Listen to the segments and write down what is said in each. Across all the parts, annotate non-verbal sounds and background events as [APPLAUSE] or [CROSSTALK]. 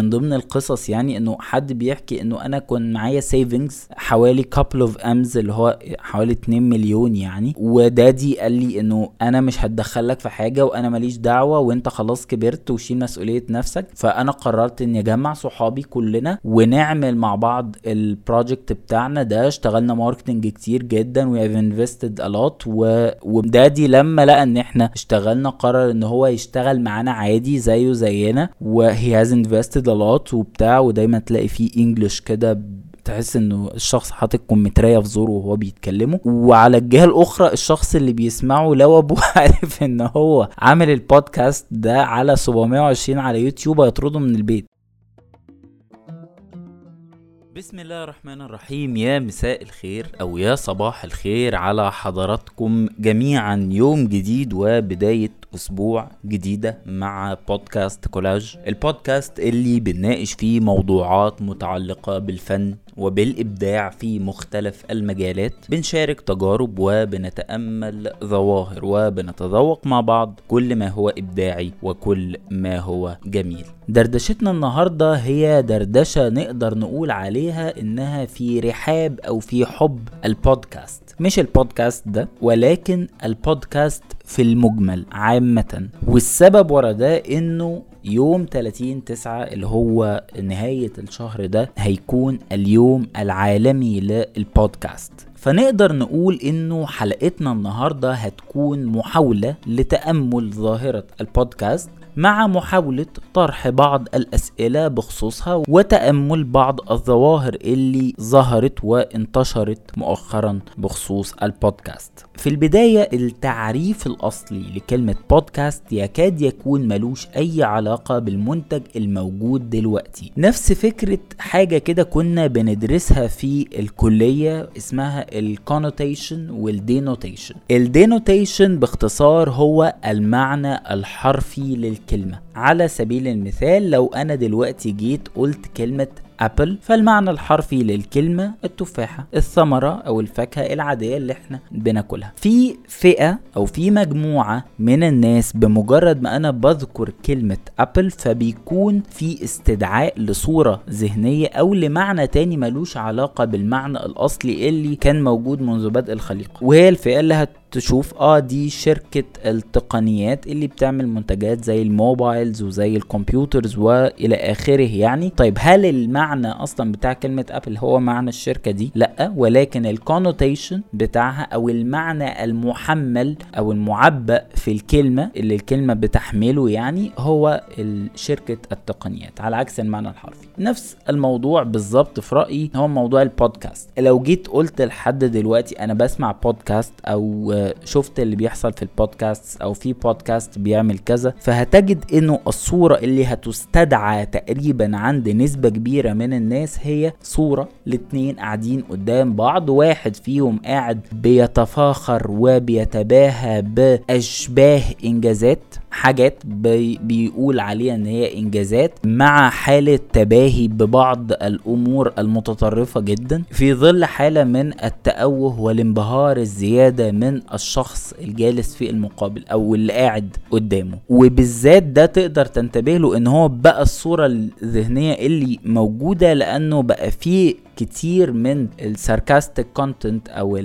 من ضمن القصص يعني إنه حد بيحكي إنه أنا كان معايا savings حوالي couple of Ms اللي هو حوالي 2 مليون يعني. و daddy قال لي إنه أنا مش هتدخلك في حاجة وأنا ماليش دعوة وأنت خلاص كبرت وشيل مسؤولية نفسك. فأنا قررت إني أجمع صحابي كلنا ونعمل مع بعض ال project بتاعنا ده. اشتغلنا marketing كتير جدا we have invested a lot و daddy لما لقى إن إحنا اشتغلنا قرر إن هو يشتغل معانا عادي زيه زينا و he has invested a lot وبتاع ودايما تلاقي فيه English كده تحس إنه الشخص حاطط كمثريه في زوره وهو بيتكلموا وعلى الجهة الأخرى الشخص اللي بيسمعه لو أبوه [LAUGHS] عارف إن هو عامل البودكاست ده على 720 على يوتيوب هيطرده من البيت. بسم الله الرحمن الرحيم. يا مساء الخير أو يا صباح الخير على حضراتكم جميعا. يوم جديد وبداية أسبوع جديدة مع بودكاست كولاج. البودكاست اللي بنناقش فيه موضوعات متعلقة بالفن وبالإبداع في مختلف المجالات بنشارك تجارب وبنتأمل ظواهر وبنتذوق مع بعض كل ما هو إبداعي وكل ما هو جميل. دردشتنا النهارده هي دردشة نقدر نقول عليها إنها في رحاب أو في حب البودكاست. مش البودكاست ده ولكن البودكاست في المجمل عامة. والسبب ورا ده إنه يوم 30 9 اللي هو نهاية الشهر ده هيكون اليوم العالمي للبودكاست. فنقدر نقول إنه حلقتنا النهارده هتكون محاولة لتأمل ظاهرة البودكاست. مع محاولة طرح بعض الأسئلة بخصوصها وتأمل بعض الظواهر اللي ظهرت وانتشرت مؤخرا بخصوص البودكاست. في البداية التعريف الأصلي لكلمة بودكاست يكاد يكون ملوش أي علاقة بالمنتج الموجود دلوقتي. نفس فكرة حاجة كده كنا بندرسها في الكلية اسمها ال connotation وال denotation ال denotation باختصار هو المعنى الحرفي للكلمة على سبيل المثال لو أنا دلوقتي جيت قلت كلمة apple فالمعنى الحرفي للكلمة التفاحة الثمرة أو الفاكهة العادية اللي إحنا بناكلها. في فئة أو في مجموعة من الناس بمجرد ما أنا بذكر كلمة apple فبيكون في استدعاء لصورة ذهنية أو لمعنى تاني ملوش علاقة بالمعنى الأصلي اللي كان موجود منذ بدء الخليقة. وهي الفئة اللي هتشوف آه دي شركة التقنيات اللي بتعمل منتجات زي ال mobiles وزي ال computers وإلى آخره يعني. طيب هل المعنى أصلا بتاع كلمة apple هو معنى الشركة دي؟ لأ ولكن ال connotation بتاعها أو المعنى المحمل أو المعبأ في الكلمة اللي الكلمة بتحمله يعني هو شركة التقنيات على عكس المعنى الحرفي. نفس الموضوع بالظبط في رأيي هو موضوع البودكاست لو جيت قلت لحد دلوقتي أنا بسمع بودكاست أو شفت اللي بيحصل في البودكاست أو في بودكاست بيعمل كذا فهتجد إنه الصورة اللي هتستدعى تقريبا عند نسبة كبيرة من الناس هي صورة لاتنين قاعدين قدام بعض واحد فيهم قاعد بيتفاخر وبيتباهى بأشباه إنجازات حاجات بي بيقول عليها إن هي إنجازات مع حالة تباهي ببعض الأمور المتطرفة جدا. في ظل حالة من التأوه والانبهار الزيادة من الشخص الجالس في المقابل أو اللي قاعد قدامه. وبالذات ده تقدر تنتبه له إن هو بقى الصورة الذهنية اللي موجودة لأنه بقى فيه كتير من ال sarcastic content أو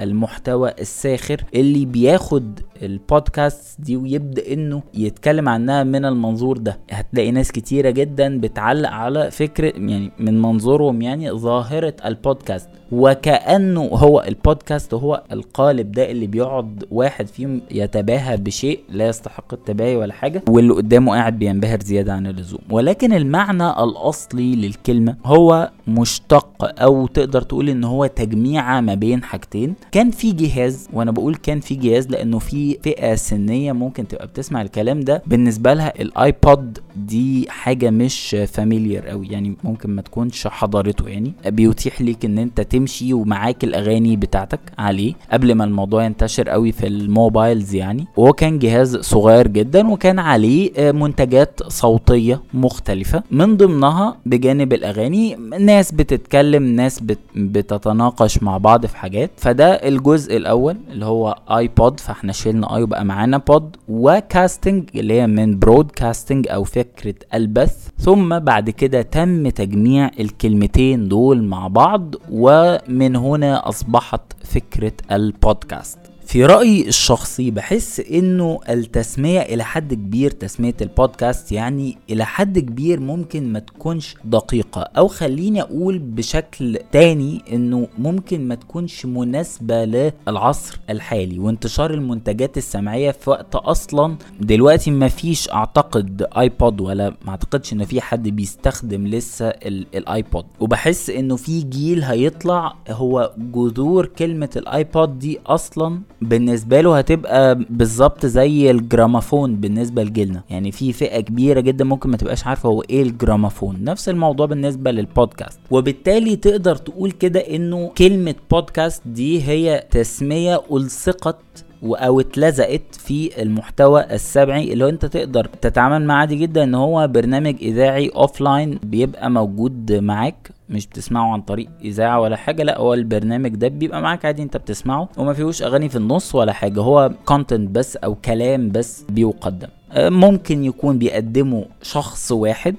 المحتوى الساخر اللي بياخد البودكاست دي ويبدأ إنه يتكلم عنها من المنظور ده. هتلاقي ناس كتيرة جدا بتعلق على فكره يعني من منظورهم يعني ظاهرة البودكاست. وكأنه هو البودكاست هو القالب ده اللي بيقعد واحد فيهم يتباهى بشيء لا يستحق التباهي ولا حاجة واللي قدامه قاعد بينبهر زيادة عن اللزوم. ولكن المعنى الأصلي للكلمة هو مشتق أو تقدر تقول إن هو تجميعة ما بين حاجتين. كان في جهاز وأنا بقول كان في جهاز لأنه في فئة سنية ممكن تبقى بتسمع الكلام ده. بالنسبة لها ال iPod دي حاجة مش familiar قوي يعني ممكن ما تكونش حضرته. يعني بيتيح ليك إن أنت تمشي ومعاك الأغاني بتاعتك عليه قبل ما الموضوع ينتشر قوي في ال mobiles يعني. وهو كان جهاز صغير جدا وكان عليه منتجات صوتية مختلفة. من ضمنها بجانب الأغاني ناس بتتكلم ناس بت بتتناقش مع بعض في حاجات. فده الجزء الأول اللي هو iPod فإحنا شلنا i وبقى معانا pod و casting اللي هي من broadcasting أو فكرة البث. ثم بعد كده تم تجميع الكلمتين دول مع بعض ومن هنا أصبحت فكرة البودكاست في رأيي الشخصي بحس إنه التسمية إلى حد كبير تسمية البودكاست يعني إلى حد كبير ممكن ما تكونش دقيقة أو خليني أقول بشكل تاني إنه ممكن ما تكونش مناسبة للعصر الحالي وانتشار المنتجات السمعية في وقت أصلا. دلوقتي ما فيش أعتقد ايبود ولا ما أعتقدش إن في حد بيستخدم لسه الايبود وبحس إنه في جيل هيطلع هو جذور كلمة الايبود دي أصلا بالنسبة له هتبقى بالظبط زي الجرامافون بالنسبة لجيلنا. يعني في فئة كبيرة جدا ممكن ما تبقاش عارفة هو إيه الجرامافون. نفس الموضوع بالنسبة للبودكاست. وبالتالي تقدر تقول كده إنه كلمة بودكاست دي هي تسمية ألصقت أو اتلزقت في المحتوى السمعي اللي أنت تقدر تتعامل معاه. عادي جدا إن هو برنامج إذاعي offline بيبقى موجود معاك مش بتسمعه عن طريق إذاعة ولا حاجة. لا هو البرنامج ده بيبقى معاك عادي أنت بتسمعه وما فيهوش أغاني في النص ولا حاجة. هو content بس أو كلام بس بيقدم. آه، ممكن يكون بيقدمه شخص واحد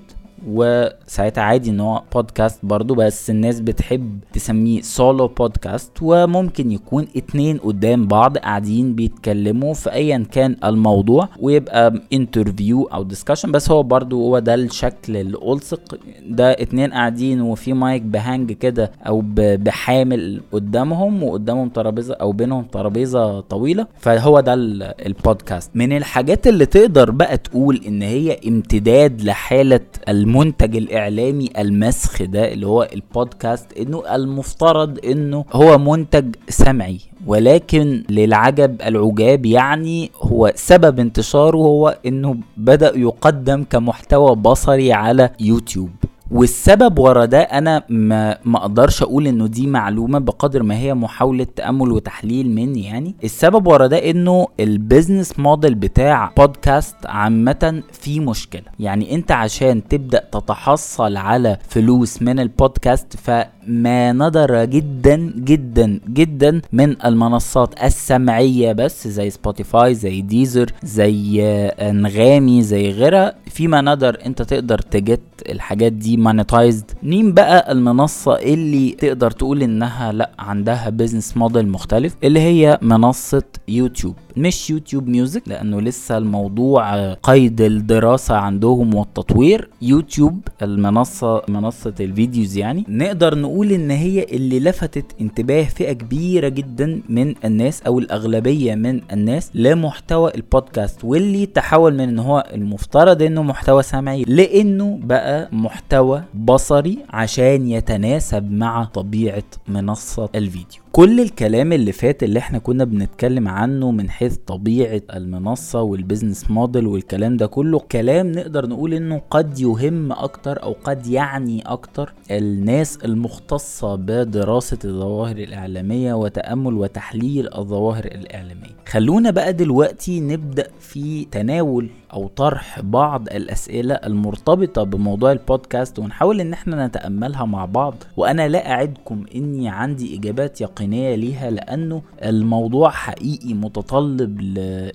وساعتها عادي إن هو بودكاست برضو بس الناس بتحب تسميه سولو بودكاست وممكن يكون اتنين قدام بعض قاعدين بيتكلموا في أيا كان الموضوع ويبقى interview أو discussion بس هو برضو هو ده الشكل الألصق. ده اتنين قاعدين وفي مايك بـ hanger كده أو بحامل قدامهم وقدامهم ترابيزة أو بينهم ترابيزة طويلة فهو ده البودكاست من الحاجات اللي تقدر بقى تقول إن هي امتداد لحالة المنتج الإعلامي المسخ ده اللي هو البودكاست إنه المفترض إنه هو منتج سمعي. ولكن للعجب العجاب يعني هو سبب انتشاره هو إنه بدأ يقدم كمحتوى بصري على يوتيوب. والسبب ورا ده أنا ما ما أقدرش أقول إنه دي معلومة بقدر ما هي محاولة تأمل وتحليل مني يعني. السبب ورا ده إنه ال business model بتاع بودكاست عامة في مشكلة. يعني أنت عشان تبدأ تتحصل على فلوس من البودكاست فما ندر جدا جدا جدا من المنصات السمعية بس زي سبوتيفاي زي ديزر زي انغامي زي غيرها. فما ندر أنت تقدر ت get الحاجات دي monetized مين بقى المنصة اللي تقدر تقول إنها لأ عندها business model مختلف؟ اللي هي منصة يوتيوب. مش يوتيوب ميوزك لأنه لسه الموضوع قيد الدراسة عندهم والتطوير. يوتيوب المنصة منصة ال videos يعني. نقدر نقول إن هي اللي لفتت انتباه فئة كبيرة جدا من الناس أو الأغلبية من الناس لمحتوى البودكاست واللي تحول من إن هو المفترض إنه محتوى سمعي لإنه بقى محتوى بصري عشان يتناسب مع طبيعة منصة الفيديو. كل الكلام اللي فات اللي إحنا كنا بنتكلم عنه من حيث طبيعة المنصة وال business model والكلام ده كله. كلام نقدر نقول إنه قد يهم أكتر أو قد يعني أكتر الناس المختصة بدراسة الظواهر الإعلامية وتأمل وتحليل الظواهر الإعلامية. خلونا بقى دلوقتي نبدأ في تناول أو طرح بعض الأسئلة المرتبطة بموضوع البودكاست ونحاول إن إحنا نتأملها مع بعض. وأنا لا أعدكم إني عندي إجابات يقينية ليها لأنه الموضوع حقيقي متطلب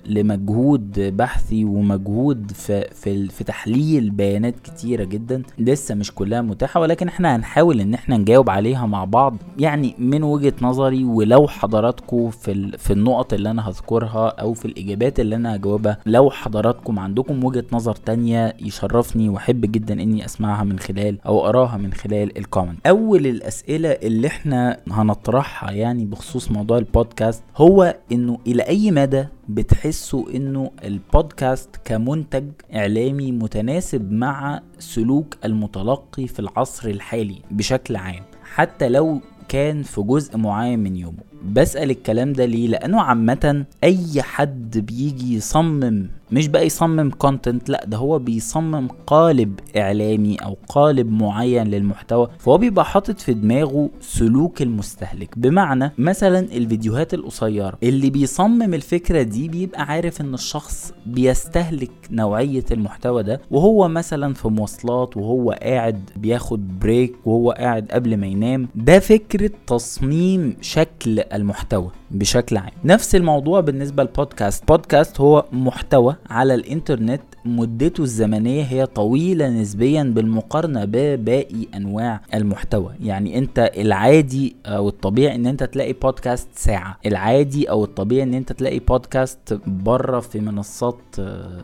لمجهود بحثي ومجهود في في, في تحليل بيانات كتيرة جدا. لسه مش كلها متاحة ولكن إحنا هنحاول إن إحنا نجاوب عليها مع بعض. يعني من وجهة نظري ولو حضراتكم في في النقط اللي أنا هذكرها أو في الإجابات اللي أنا هجاوبها لو حضراتكم عندكم وجهة نظر تانية يشرفني وأحب جدا إني أسمعها من خلال أو أراها من خلال الكومنت أول الأسئلة اللي إحنا هنطرحها يعني بخصوص موضوع البودكاست هو إنه إلى أي مدى بتحسوا إنه البودكاست كمنتج إعلامي متناسب مع سلوك المتلقي في العصر الحالي بشكل عام حتى لو كان في جزء معين من يومه. بسأل الكلام ده ليه؟ لأنه عامة أي حد بيجي يصمم مش بقى يصمم content لأ ده هو بيصمم قالب إعلامي أو قالب معين للمحتوى. فهو بيبقى حاطط في دماغه سلوك المستهلك. بمعنى مثلا الفيديوهات القصيرة اللي بيصمم الفكرة دي بيبقى عارف إن الشخص بيستهلك نوعية المحتوى ده. وهو مثلا في مواصلات وهو قاعد بياخد break وهو قاعد قبل ما ينام. ده فكرة تصميم شكل المحتوى بشكل عام. نفس الموضوع بالنسبة للبودكاست. بودكاست هو محتوى على الإنترنت مدته الزمنية هي طويلة نسبيا بالمقارنة بباقي أنواع المحتوى. يعني أنت العادي أو الطبيعي إن أنت تلاقي بودكاست ساعة. العادي أو الطبيعي إن أنت تلاقي بودكاست بره في منصات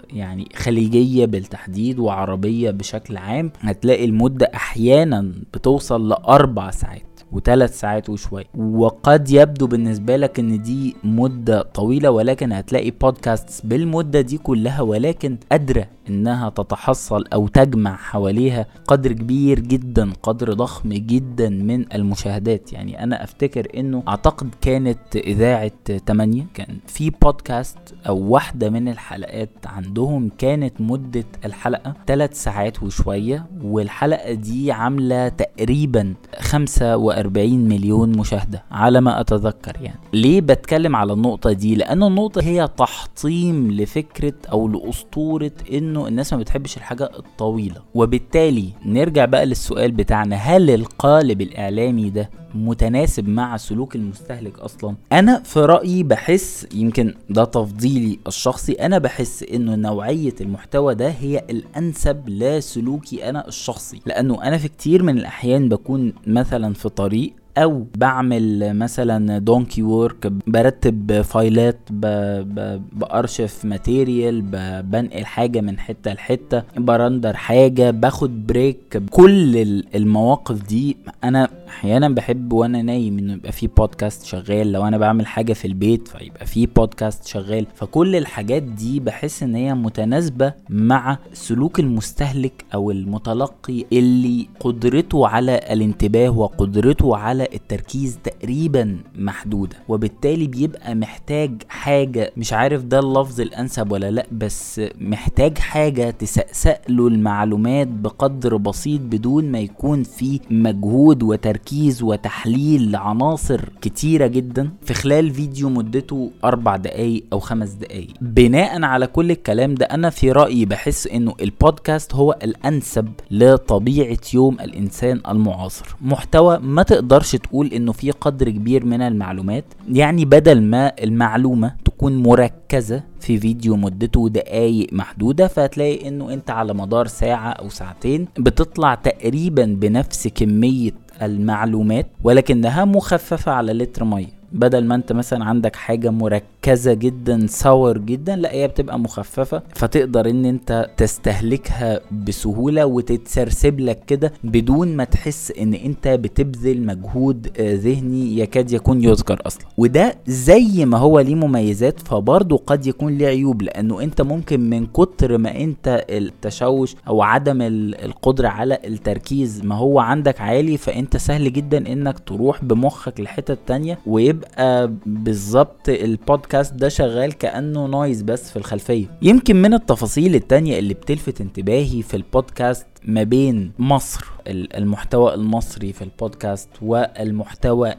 يعني خليجية بالتحديد وعربية بشكل عام. هتلاقي المدة أحيانا بتوصل لأربع ساعات. وثلاث ساعات وشوية. وقد يبدو بالنسبة لك إن دي مدة طويلة ولكن هتلاقي بودكاست بالمدة دي كلها ولكن قادرة إنها تتحصل أو تجمع حواليها قدر كبير جدا قدر ضخم جدا من المشاهدات. يعني أنا أفتكر إنه أعتقد كانت إذاعة 8 كان في بودكاست أو واحدة من الحلقات عندهم كانت مدة الحلقة 3 ساعات وشوية والحلقة دي عاملة تقريبا 45 مليون مشاهدة على ما أتذكر يعني. ليه بتكلم على النقطة دي؟ لأن النقطة هي تحطيم لفكرة أو لأسطورة إنه الناس ما بتحبش الحاجة الطويلة. وبالتالي نرجع بقى للسؤال بتاعنا هل القالب الإعلامي ده متناسب مع سلوك المستهلك أصلا؟ أنا في رأيي بحس يمكن ده تفضيلي الشخصي أنا بحس إنه نوعية المحتوى ده هي الأنسب لسلوكي أنا الشخصي. لأنه أنا في كتير من الأحيان بكون مثلا في طريق أو بعمل مثلا donkey work برتب فايلات. بأرشف material. بنقل حاجة من حتة لحتة ب render حاجة باخد break كل المواقف دي أنا أحيانا بحب وأنا نايم إنه يبقى في بودكاست شغال لو أنا بعمل حاجة في البيت فيبقى في بودكاست شغال فكل الحاجات دي بحس إن هي متناسبة مع سلوك المستهلك أو المتلقي اللي قدرته على الانتباه وقدرته على التركيز تقريبا محدودة وبالتالي بيبقى محتاج حاجة مش عارف ده اللفظ الأنسب ولا لأ بس محتاج حاجة تسأسأ له المعلومات بقدر بسيط بدون ما يكون في مجهود وتركيز تركيز وتحليل لعناصر كتيرة جدا. في خلال فيديو مدته أربع دقايق أو خمس دقايق. بناء على كل الكلام ده أنا في رأيي بحس إنه البودكاست هو الأنسب لطبيعة يوم الإنسان المعاصر. محتوى ما تقدرش تقول إنه في قدر كبير من المعلومات. يعني بدل ما المعلومة تكون مركزة في فيديو مدته دقايق محدودة فهتلاقي إنه أنت على مدار ساعة أو ساعتين بتطلع تقريبا بنفس كمية المعلومات ولكنها مخففة على لتر مية. بدل ما انت مثلا عندك حاجة مركزة جدا صور جدا لا هي بتبقى مخففة فتقدر إن انت تستهلكها بسهولة وتتسرسب لك كده بدون ما تحس إن انت بتبذل مجهود ذهني يكاد يكون يذكر أصلا. وده زي ما هو ليه مميزات فبرضه قد يكون ليه عيوب لأنه انت ممكن من كتر ما انت التشوش أو عدم القدرة على التركيز ما هو عندك عالي فانت سهل جدا إنك تروح بمخك لحتة تانية ويبقى يبقى بالظبط البودكاست ده شغال كأنه noise بس في الخلفية. يمكن من التفاصيل التانية اللي بتلفت انتباهي في البودكاست ما بين مصر المحتوى المصري في البودكاست والمحتوى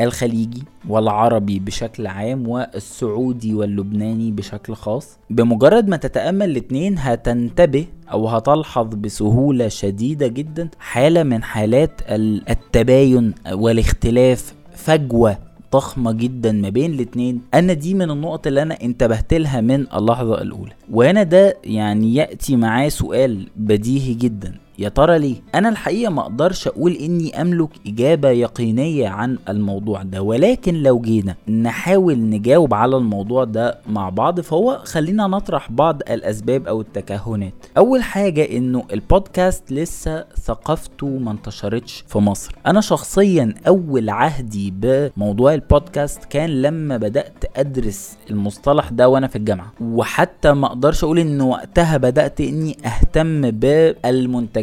الخليجي والعربي بشكل عام والسعودي واللبناني بشكل خاص. بمجرد ما تتأمل الاتنين هتنتبه أو هتلحظ بسهولة شديدة جدا حالة من حالات التباين والاختلاف فجوة ضخمة جدا ما بين الاتنين. أنا دي من النقط اللي أنا انتبهت لها من اللحظة الأولى. وأنا ده يعني يأتي معاه سؤال بديهي جدا. يا ترى ليه؟ أنا الحقيقة ما أقدرش أقول إني أملك إجابة يقينية عن الموضوع ده ولكن لو جينا نحاول نجاوب على الموضوع ده مع بعض فهو خلينا نطرح بعض الأسباب أو التكهنات. أول حاجة إنه البودكاست لسه ثقافته ما انتشرتش في مصر. أنا شخصيا أول عهدي بموضوع البودكاست كان لما بدأت أدرس المصطلح ده وأنا في الجامعة. وحتى ما أقدرش أقول إن وقتها بدأت إني أهتم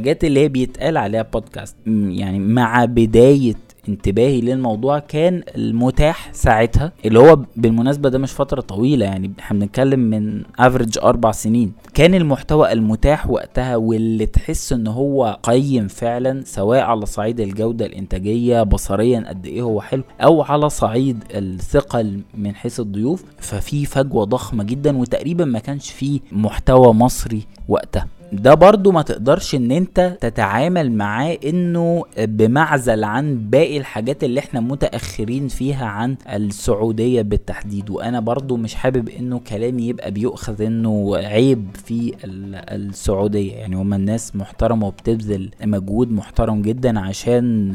بالمنتجات اللي هي بيتقال عليها بودكاست يعني مع بداية انتباهي للموضوع كان المتاح ساعتها اللي هو بالمناسبة ده مش فترة طويلة يعني إحنا بنتكلم من افريج أربع سنين. كان المحتوى المتاح وقتها واللي تحس إن هو قيم فعلا سواء على صعيد الجودة الإنتاجية بصريا قد إيه هو حلو أو على صعيد الثقل من حيث الضيوف ففي فجوة ضخمة جدا وتقريبا ما كانش فيه محتوى مصري وقتها. ده برضو ما تقدرش ان انت تتعامل معاه انه بمعزل عن باقي الحاجات اللي إحنا متأخرين فيها عن السعودية بالتحديد. وأنا برضو مش حابب انه كلامي يبقى بيؤخذ انه عيب في السعودية. يعني هما الناس محترمة وبتبذل مجهود محترم جدا عشان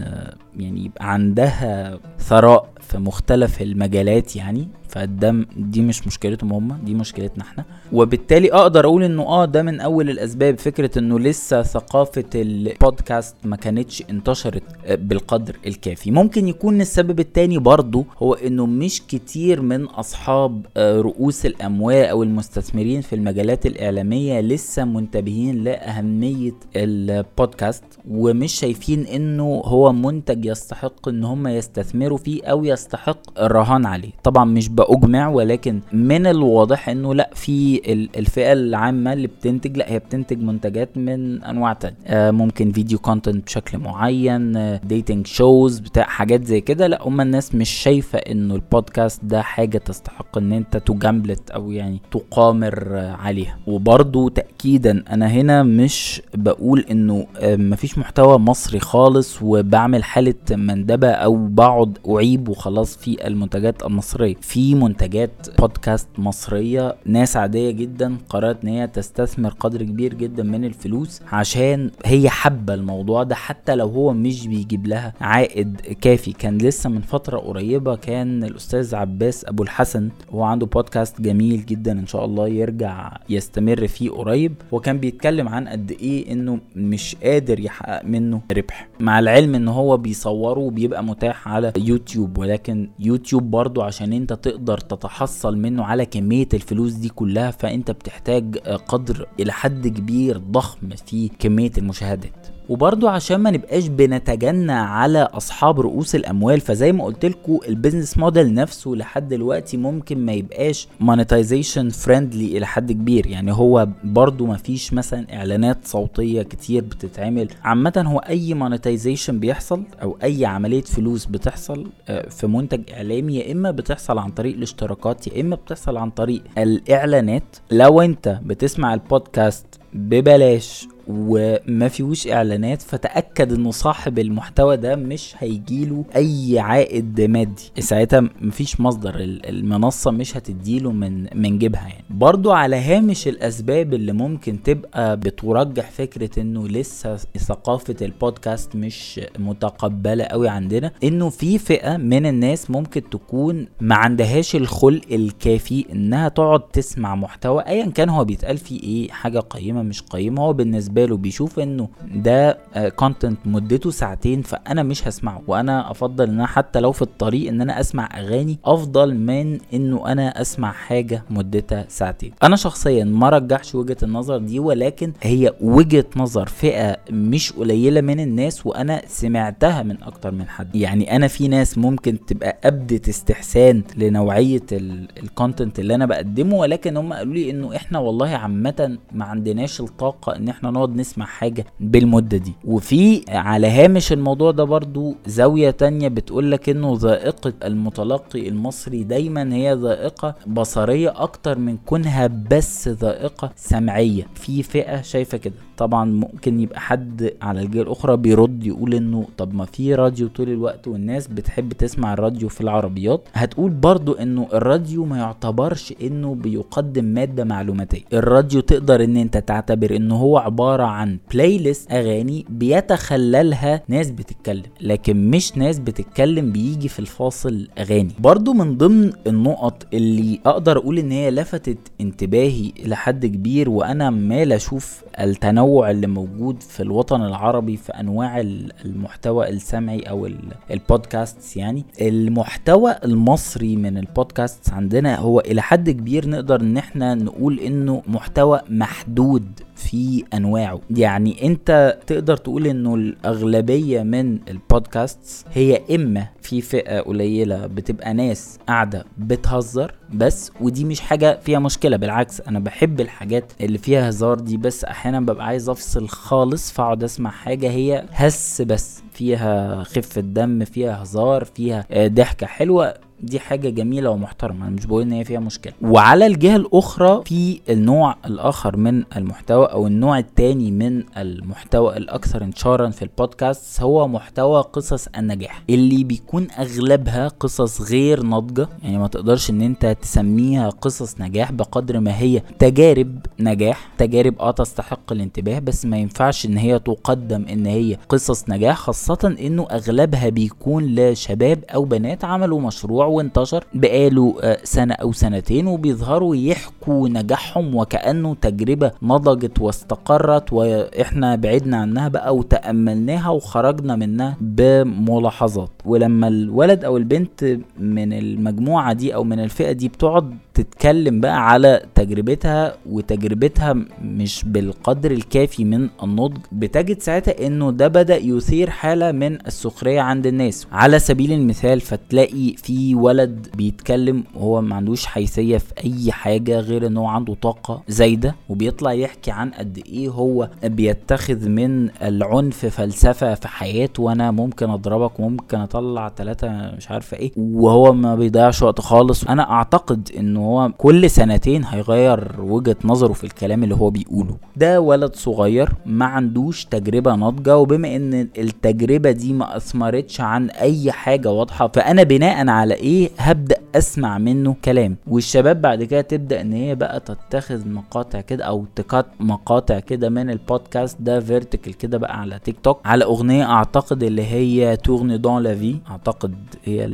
يعني يبقى عندها ثراء في مختلف المجالات يعني. فده دي مش مشكلتهم هم دي مشكلتنا إحنا. وبالتالي أقدر أقول إنه آه ده من أول الأسباب فكرة إنه لسه ثقافة البودكاست ما كانتش انتشرت بالقدر الكافي. ممكن يكون السبب التاني برضو هو إنه مش كتير من أصحاب رؤوس الاموال أو المستثمرين في المجالات الإعلامية لسه منتبهين لأهمية البودكاست ومش شايفين إنه هو منتج يستحق إن هم يستثمروا فيه أو يستحق الرهان عليه. طبعا مش باجمع ولكن من الواضح إنه لأ في الفئة العامة اللي بتنتج لأ هي بتنتج منتجات من أنواع تانية. آه ممكن video content بشكل معين آه dating shows بتاع حاجات زي كده. لأ هم الناس مش شايفة إنه البودكاست ده حاجة تستحق إن أنت تجاملت أو يعني تقامر آه عليها. وبرضو تاكيدا أنا هنا مش بقول إنه آه مفيش محتوى مصري خالص وبعمل حالة مندبة أو بقعد أعيب وخلاص في المنتجات المصرية. في منتجات بودكاست مصرية ناس عادية جدا قررت إن هي تستثمر قدر كبير جدا من الفلوس عشان هي حابة الموضوع ده حتى لو هو مش بيجيب لها عائد كافي. كان لسه من فترة قريبة كان الأستاذ عباس أبو الحسن هو عنده بودكاست جميل جدا إن شاء الله يرجع يستمر فيه قريب. وكان بيتكلم عن قد إيه إنه مش قادر يحقق منه ربح. مع العلم إن هو بيصوره وبيبقى متاح على يوتيوب ولكن يوتيوب برضو عشان أنت تقدر تتحصل منه على كمية الفلوس دي كلها فأنت بتحتاج قدر إلى حد كبير ضخم في كمية المشاهدات. وبرضو عشان ما نبقاش بنتجنى على أصحاب رؤوس الأموال فزي ما قلت لكم ال business model نفسه لحد دلوقتي ممكن ما يبقاش monetization friendly إلى حد كبير. يعني هو برضو ما فيش مثلا إعلانات صوتية كتير بتتعمل. عامة هو أي monetization بيحصل أو أي عملية فلوس بتحصل في منتج إعلامي يا إما بتحصل عن طريق الاشتراكات يا إما بتحصل عن طريق الإعلانات. لو أنت بتسمع البودكاست ببلاش وما فيهوش إعلانات فتأكد إنه صاحب المحتوى ده مش هيجيله أي عائد مادي. ساعتها مفيش مصدر المنصة مش هتديله من من جيبها يعني. برضو على هامش الأسباب اللي ممكن تبقى بترجح فكرة إنه لسه ثقافة البودكاست مش متقبلة قوي عندنا إنه في فئة من الناس ممكن تكون ما عندهاش الخلق الكافي إنها تقعد تسمع محتوى ايا كان هو بيتقال فيه إيه حاجة قيمة مش قيمة. هو بالنسبة له بيشوف إنه ده content مدته ساعتين فأنا مش هسمعه. وأنا أفضل إن أنا حتى لو في الطريق إن أنا أسمع أغاني أفضل من إنه أنا أسمع حاجة مدتها ساعتين. أنا شخصيا ما رجحش وجهة النظر دي ولكن هي وجهة نظر فئة مش قليلة من الناس وأنا سمعتها من أكتر من حد. يعني أنا في ناس ممكن تبقى ابدت استحسان لنوعية ال content اللي أنا بقدمه ولكن هم قالوا لي إنه إحنا والله عامة ما عندناش الطاقة إن إحنا نقعد نسمع حاجة بالمدة دي. وفي على هامش الموضوع ده برضو زاوية تانية بتقولك إنه ذائقة المتلقي المصري دايما هي ذائقة بصرية أكتر من كونها بس ذائقة سمعية. في فئة شايفة كده. طبعا ممكن يبقى حد على الجهه الأخرى بيرد يقول إنه طب ما في راديو طول الوقت والناس بتحب تسمع الراديو في العربيات. هتقول برضو إنه الراديو ما يعتبرش إنه بيقدم مادة معلوماتية. الراديو تقدر إن أنت تعتبر إنه هو عبارة عن playlist أغاني بيتخللها ناس بتتكلم لكن مش ناس بتتكلم بيجي في الفاصل أغاني. برضو من ضمن النقط اللي أقدر أقول إن هي لفتت انتباهي لحد كبير وأنا مال أشوف التنوع اللي موجود في الوطن العربي في أنواع المحتوى السمعي أو البودكاست يعني. المحتوى المصري من البودكاست عندنا هو إلى حد كبير نقدر إن إحنا نقول إنه محتوى محدود. في أنواعه. يعني أنت تقدر تقول إنه الأغلبية من البودكاست هي إما في فئة قليلة بتبقى ناس قاعدة بتهزر بس ودي مش حاجة فيها مشكلة بالعكس أنا بحب الحاجات اللي فيها هزار دي بس أحيانا ببقى عايز أفصل خالص فأقعد أسمع حاجة هي هس بس فيها خفة دم فيها هزار فيها آه، ضحكة حلوة. دي حاجة جميلة ومحترمة أنا مش بقول إن هي فيها مشكلة. وعلى الجهة الأخرى في النوع الآخر من المحتوى أو النوع الثاني من المحتوى الأكثر انتشارا في البودكاست هو محتوى قصص النجاح اللي بيكون أغلبها قصص غير ناضجة يعني ما تقدرش إن أنت تسميها قصص نجاح بقدر ما هي تجارب نجاح تجارب آه تستحق الانتباه بس ما ينفعش إن هي تقدم إن هي قصص نجاح خاصة إنه أغلبها بيكون لشباب أو بنات عملوا مشروع وانتشر بقاله آه، سنة أو سنتين وبيظهروا يحكوا نجاحهم وكأنه تجربة نضجت واستقرت وإحنا بعدنا عنها بقى وتأملناها وخرجنا منها بملاحظات. ولما الولد أو البنت من المجموعة دي أو من الفئة دي بتقعد تتكلم بقى على تجربتها وتجربتها مش بالقدر الكافي من النضج. بتجد ساعتها إنه ده بدأ يثير حالة من السخرية عند الناس. على سبيل المثال فتلاقي في ولد بيتكلم وهو ما عندوش حيثية في أي حاجة غير إن هو عنده طاقة زايدة وبيطلع يحكي عن قد إيه هو بيتخذ من العنف فلسفة في حياته وأنا ممكن أضربك وممكن أطلع ثلاثة مش عارفة إيه وهو ما بيضيعش وقت خالص. أنا أعتقد إنه هو كل سنتين هيغير وجهة نظره في الكلام اللي هو بيقوله. ده ولد صغير ما عندوش تجربة ناضجة وبما إن التجربة دي ما أثمرتش عن أي حاجة واضحة فأنا بناء على إيه هبدأ أسمع منه كلام. والشباب بعد كده تبدأ إن هي بقى تتخذ مقاطع كده أو تكات مقاطع كده من البودكاست ده فيرتيكال كده بقى على تيك توك على أغنية أعتقد اللي هي تورني دون لا في أعتقد هي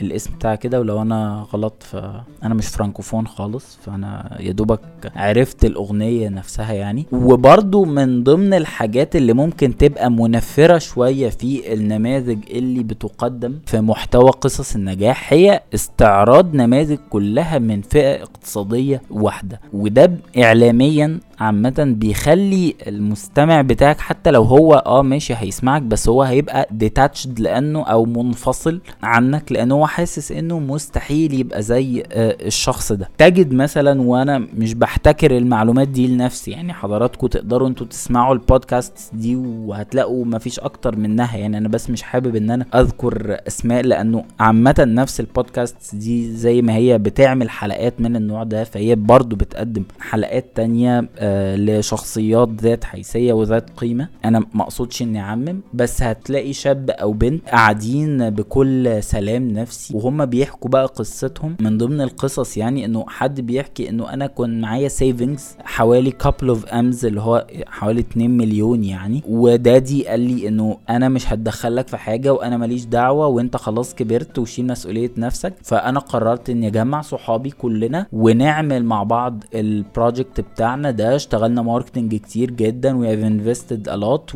الاسم بتاعها كده ولو أنا غلط فأنا مش فرانكوفون خالص فأنا يا دوبك عرفت الأغنية نفسها يعني. وبرضو من ضمن الحاجات اللي ممكن تبقى منفرة شوية في النماذج اللي بتقدم في محتوى قصص النجاح هي استعراض نماذج كلها من فئة اقتصادية واحدة وده اعلاميا عامة بيخلي المستمع بتاعك حتى لو هو آه ماشي هيسمعك بس هو هيبقى detached لأنه أو منفصل عنك لأنه هو حاسس إنه مستحيل يبقى زي آه الشخص ده. تجد مثلا وأنا مش بحتكر المعلومات دي لنفسي يعني حضراتكم تقدروا أنتوا تسمعوا البودكاست دي وهتلاقوا مفيش أكتر منها يعني أنا بس مش حابب إن أنا أذكر أسماء لأنه عامة نفس البودكاست دي زي ما هي بتعمل حلقات من النوع ده فهي برضو بتقدم حلقات تانية آه لشخصيات ذات حيثية وذات قيمة. أنا ما اقصدش إني أعمم بس هتلاقي شاب أو بنت قاعدين بكل سلام نفسي وهم بيحكوا بقى قصتهم. من ضمن القصص يعني إنه حد بيحكي إنه أنا كنت معايا savings حوالي couple of Ms اللي هو حوالي 2 مليون يعني. و daddy قال لي إنه أنا مش هتدخلك في حاجة وأنا ماليش دعوة وأنت خلاص كبرت وشيل مسؤولية نفسك. فأنا قررت إني أجمع صحابي كلنا ونعمل مع بعض ال project بتاعنا ده اشتغلنا marketing كتير جدا we have invested a lot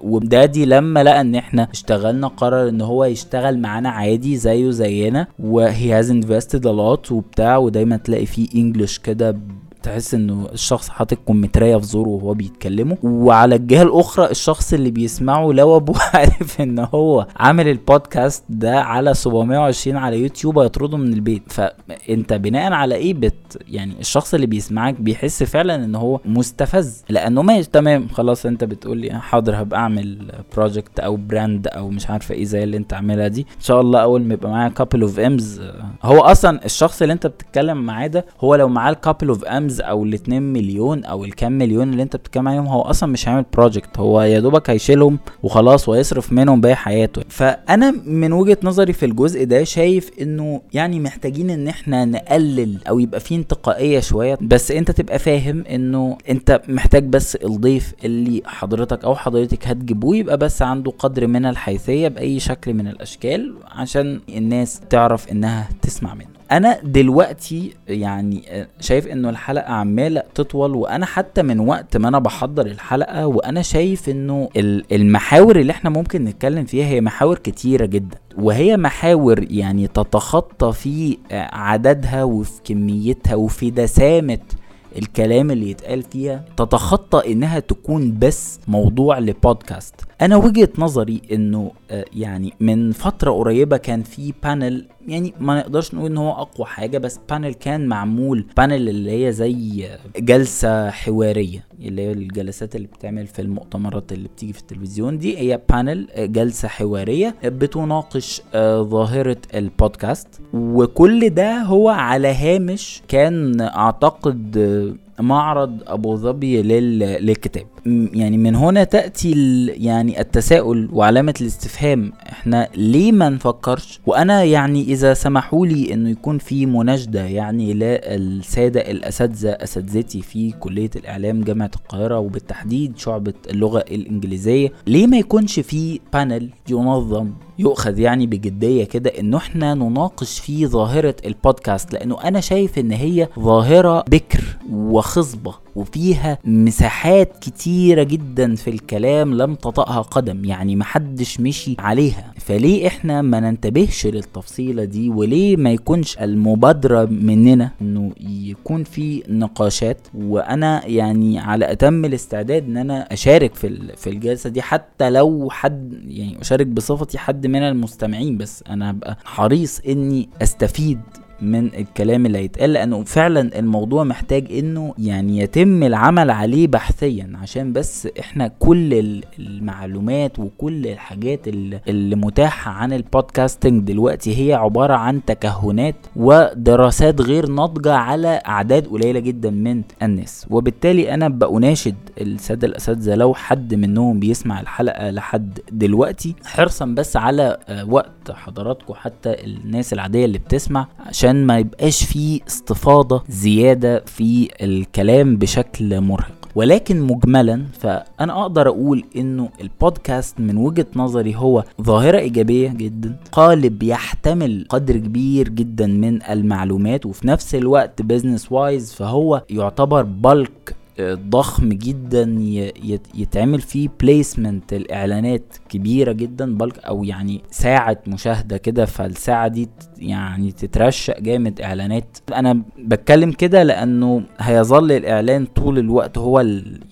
و daddy لما لقى إن إحنا اشتغلنا قرر إن هو يشتغل معانا عادي زيه زينا و he has invested a lot وبتاع ودايما تلاقي فيه English كده تحس انه الشخص حاطط كمثريه في زوره وهو بيتكلمه. وعلى الجهة الأخرى الشخص اللي بيسمعه لو ابوه [LAUGHS] عارف إن هو عامل البودكاست ده على 720 على يوتيوب هيطرده من البيت. فأنت بناء على إيه بت يعني الشخص اللي بيسمعك بيحس فعلا إن هو مستفز؟ لأنه ماشي تمام خلاص أنت بتقول لي حاضر هبقى أعمل project أو brand أو مش عارفة إيه زي اللي أنت عاملها دي. إن شاء الله أول ما يبقى معايا couple of Ms هو أصلا الشخص اللي أنت بتتكلم معاه ده هو لو معاه ال couple of Ms أو ال 2 مليون أو الكام مليون اللي أنت بتتكلم عليهم هو أصلا مش هيعمل project هو يا دوبك هيشيلهم وخلاص ويصرف منهم باقي حياته. فأنا من وجهة نظري في الجزء ده شايف إنه يعني محتاجين إن إحنا نقلل أو يبقى في انتقائية شوية. بس أنت تبقى فاهم إنه أنت محتاج بس الضيف اللي حضرتك أو حضرتك هتجيبوه يبقى بس عنده قدر من الحيثية بأي شكل من الأشكال عشان الناس تعرف إنها تسمع منه. أنا دلوقتي يعني شايف إنه الحلقة عمالة تطول وأنا حتى من وقت ما أنا بحضر الحلقة وأنا شايف إنه المحاور اللي إحنا ممكن نتكلم فيها هي محاور كتيرة جدا. وهي محاور يعني تتخطى في عددها وفي كميتها وفي دسامة الكلام اللي يتقال فيها تتخطى إنها تكون بس موضوع لبودكاست. أنا وجهة نظري إنه آه، يعني من فترة قريبة كان في panel يعني ما نقدرش نقول إن هو أقوى حاجة بس panel كان معمول panel اللي هي زي جلسة حوارية اللي هي الجلسات اللي بتعمل في المؤتمرات اللي بتيجي في التلفزيون دي هي panel آه، جلسة حوارية بتناقش آه، ظاهرة البودكاست وكل ده هو على هامش كان أعتقد معرض أبو ظبي للكتاب. يعني من هنا تأتي يعني التساؤل وعلامة الاستفهام. إحنا ليه ما نفكرش؟ وأنا يعني إذا سمحوا لي إنه يكون في مناشده يعني للسادة الأساتذة أساتذتي في كلية الإعلام جامعة القاهرة وبالتحديد شعبة اللغة الإنجليزية ليه ما يكونش في panel ينظم يؤخذ يعني بجدية كده انه إحنا نناقش فيه ظاهرة البودكاست لأنه أنا شايف إن هي ظاهرة بكر وخصبة. وفيها مساحات كتيرة جدا في الكلام لم تطأها قدم يعني محدش مشي عليها. فليه إحنا ما ننتبهش للتفصيلة دي؟ وليه ما يكونش المبادرة مننا إنه يكون في نقاشات؟ وأنا يعني على أتم الاستعداد إن أنا أشارك في في الجلسة دي حتى لو حد يعني أشارك بصفتي حد من المستمعين بس أنا هبقى حريص إني أستفيد من الكلام اللي هيتقال لأنه فعلا الموضوع محتاج إنه يعني يتم العمل عليه بحثيا عشان بس إحنا كل المعلومات وكل الحاجات اللي متاحة عن البودكاستنج دلوقتي هي عبارة عن تكهنات ودراسات غير ناضجة على أعداد قليلة جدا من الناس. وبالتالي أنا بأناشد السادة الاساتذة لو حد منهم بيسمع الحلقة لحد دلوقتي حرصا بس على آه، وقت حضراتكم حتى الناس العادية اللي بتسمع عشان ما يبقاش فيه استفاضة زيادة في الكلام بشكل مرهق. ولكن مجملا فأنا أقدر أقول إنه البودكاست من وجهة نظري هو ظاهرة إيجابية جدا قالب يحتمل قدر كبير جدا من المعلومات وفي نفس الوقت business wise فهو يعتبر bulk ضخم جدا يتعمل فيه placement الإعلانات كبيرة جدا bulk أو يعني ساعة مشاهدة كده فالساعة دي يعني تترشق جامد إعلانات. أنا بتكلم كده لأنه هيظل الإعلان طول الوقت هو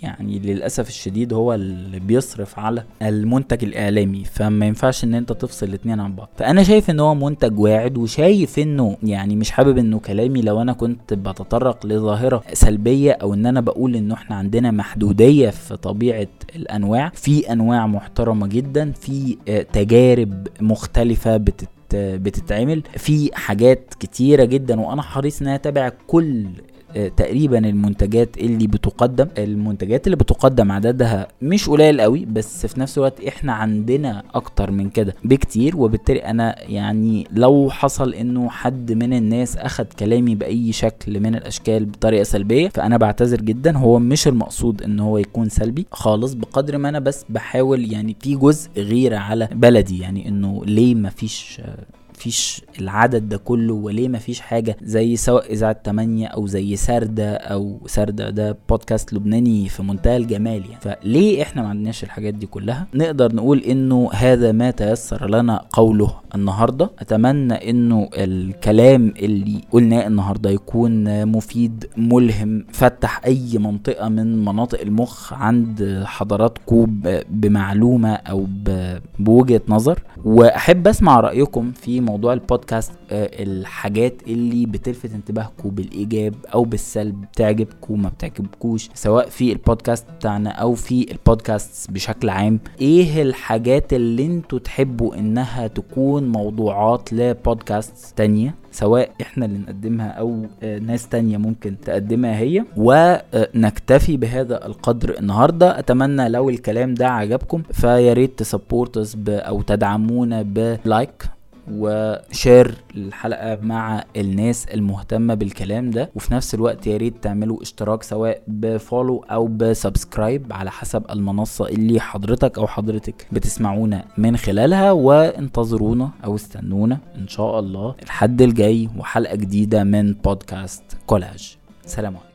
يعني للأسف الشديد هو اللي بيصرف على المنتج الإعلامي فما ينفعش إن أنت تفصل الاثنين عن بعض. فأنا شايف إن هو منتج واعد وشايف إنه يعني مش حابب إنه كلامي لو أنا كنت بتطرق لظاهرة سلبية أو إن أنا بقول إنه إحنا عندنا محدودية في طبيعة الأنواع. في أنواع محترمة جدا في آه، تجارب مختلفة بتت بتتعمل. في حاجات كتيرة جدا وأنا حريص ان اتابع كل تقريبا المنتجات اللي بتقدم المنتجات اللي بتقدم عددها مش قليل قوي بس في نفس الوقت إحنا عندنا أكتر من كده بكتير. وبالتالي أنا يعني لو حصل إنه حد من الناس أخد كلامي بأي شكل من الأشكال بطريقة سلبية فأنا بعتذر جدا. هو مش المقصود إن هو يكون سلبي خالص بقدر ما أنا بس بحاول يعني في جزء غيره على بلدي يعني إنه ليه مفيش مفيش العدد ده كله وليه مفيش حاجة زي سواء إذاعة 8 أو زي سردة أو سردة ده بودكاست لبناني في منتهى الجمال يعني. فليه إحنا ما عندناش الحاجات دي كلها؟ نقدر نقول إنه هذا ما تيسر لنا قوله النهاردة. أتمنى إنه الكلام اللي قلناه النهاردة يكون مفيد ملهم فتح أي منطقة من مناطق المخ عند حضراتكم بمعلومة أو بوجهة نظر. وأحب أسمع رأيكم في موضوع البودكاست آه، الحاجات اللي بتلفت انتباهكم بالإيجاب أو بالسلب بتعجبكم ما بتعجبكوش سواء في البودكاست بتاعنا أو في البودكاست بشكل عام. إيه الحاجات اللي أنتوا تحبوا إنها تكون موضوعات لبودكاست تانية؟ سواء إحنا اللي نقدمها أو آه، ناس تانية ممكن تقدمها هي. ونكتفي بهذا القدر النهاردة. أتمنى لو الكلام ده عجبكم فياريت ت support أو تدعمونا ب like. و share الحلقة مع الناس المهتمة بالكلام ده. وفي نفس الوقت يا ريت تعملوا اشتراك سواء ب follow أو ب subscribe على حسب المنصة اللي حضرتك أو حضرتك بتسمعونا من خلالها. وانتظرونا أو استنونا إن شاء الله الحد الجاي وحلقة جديدة من بودكاست كولاج. سلام عليكم.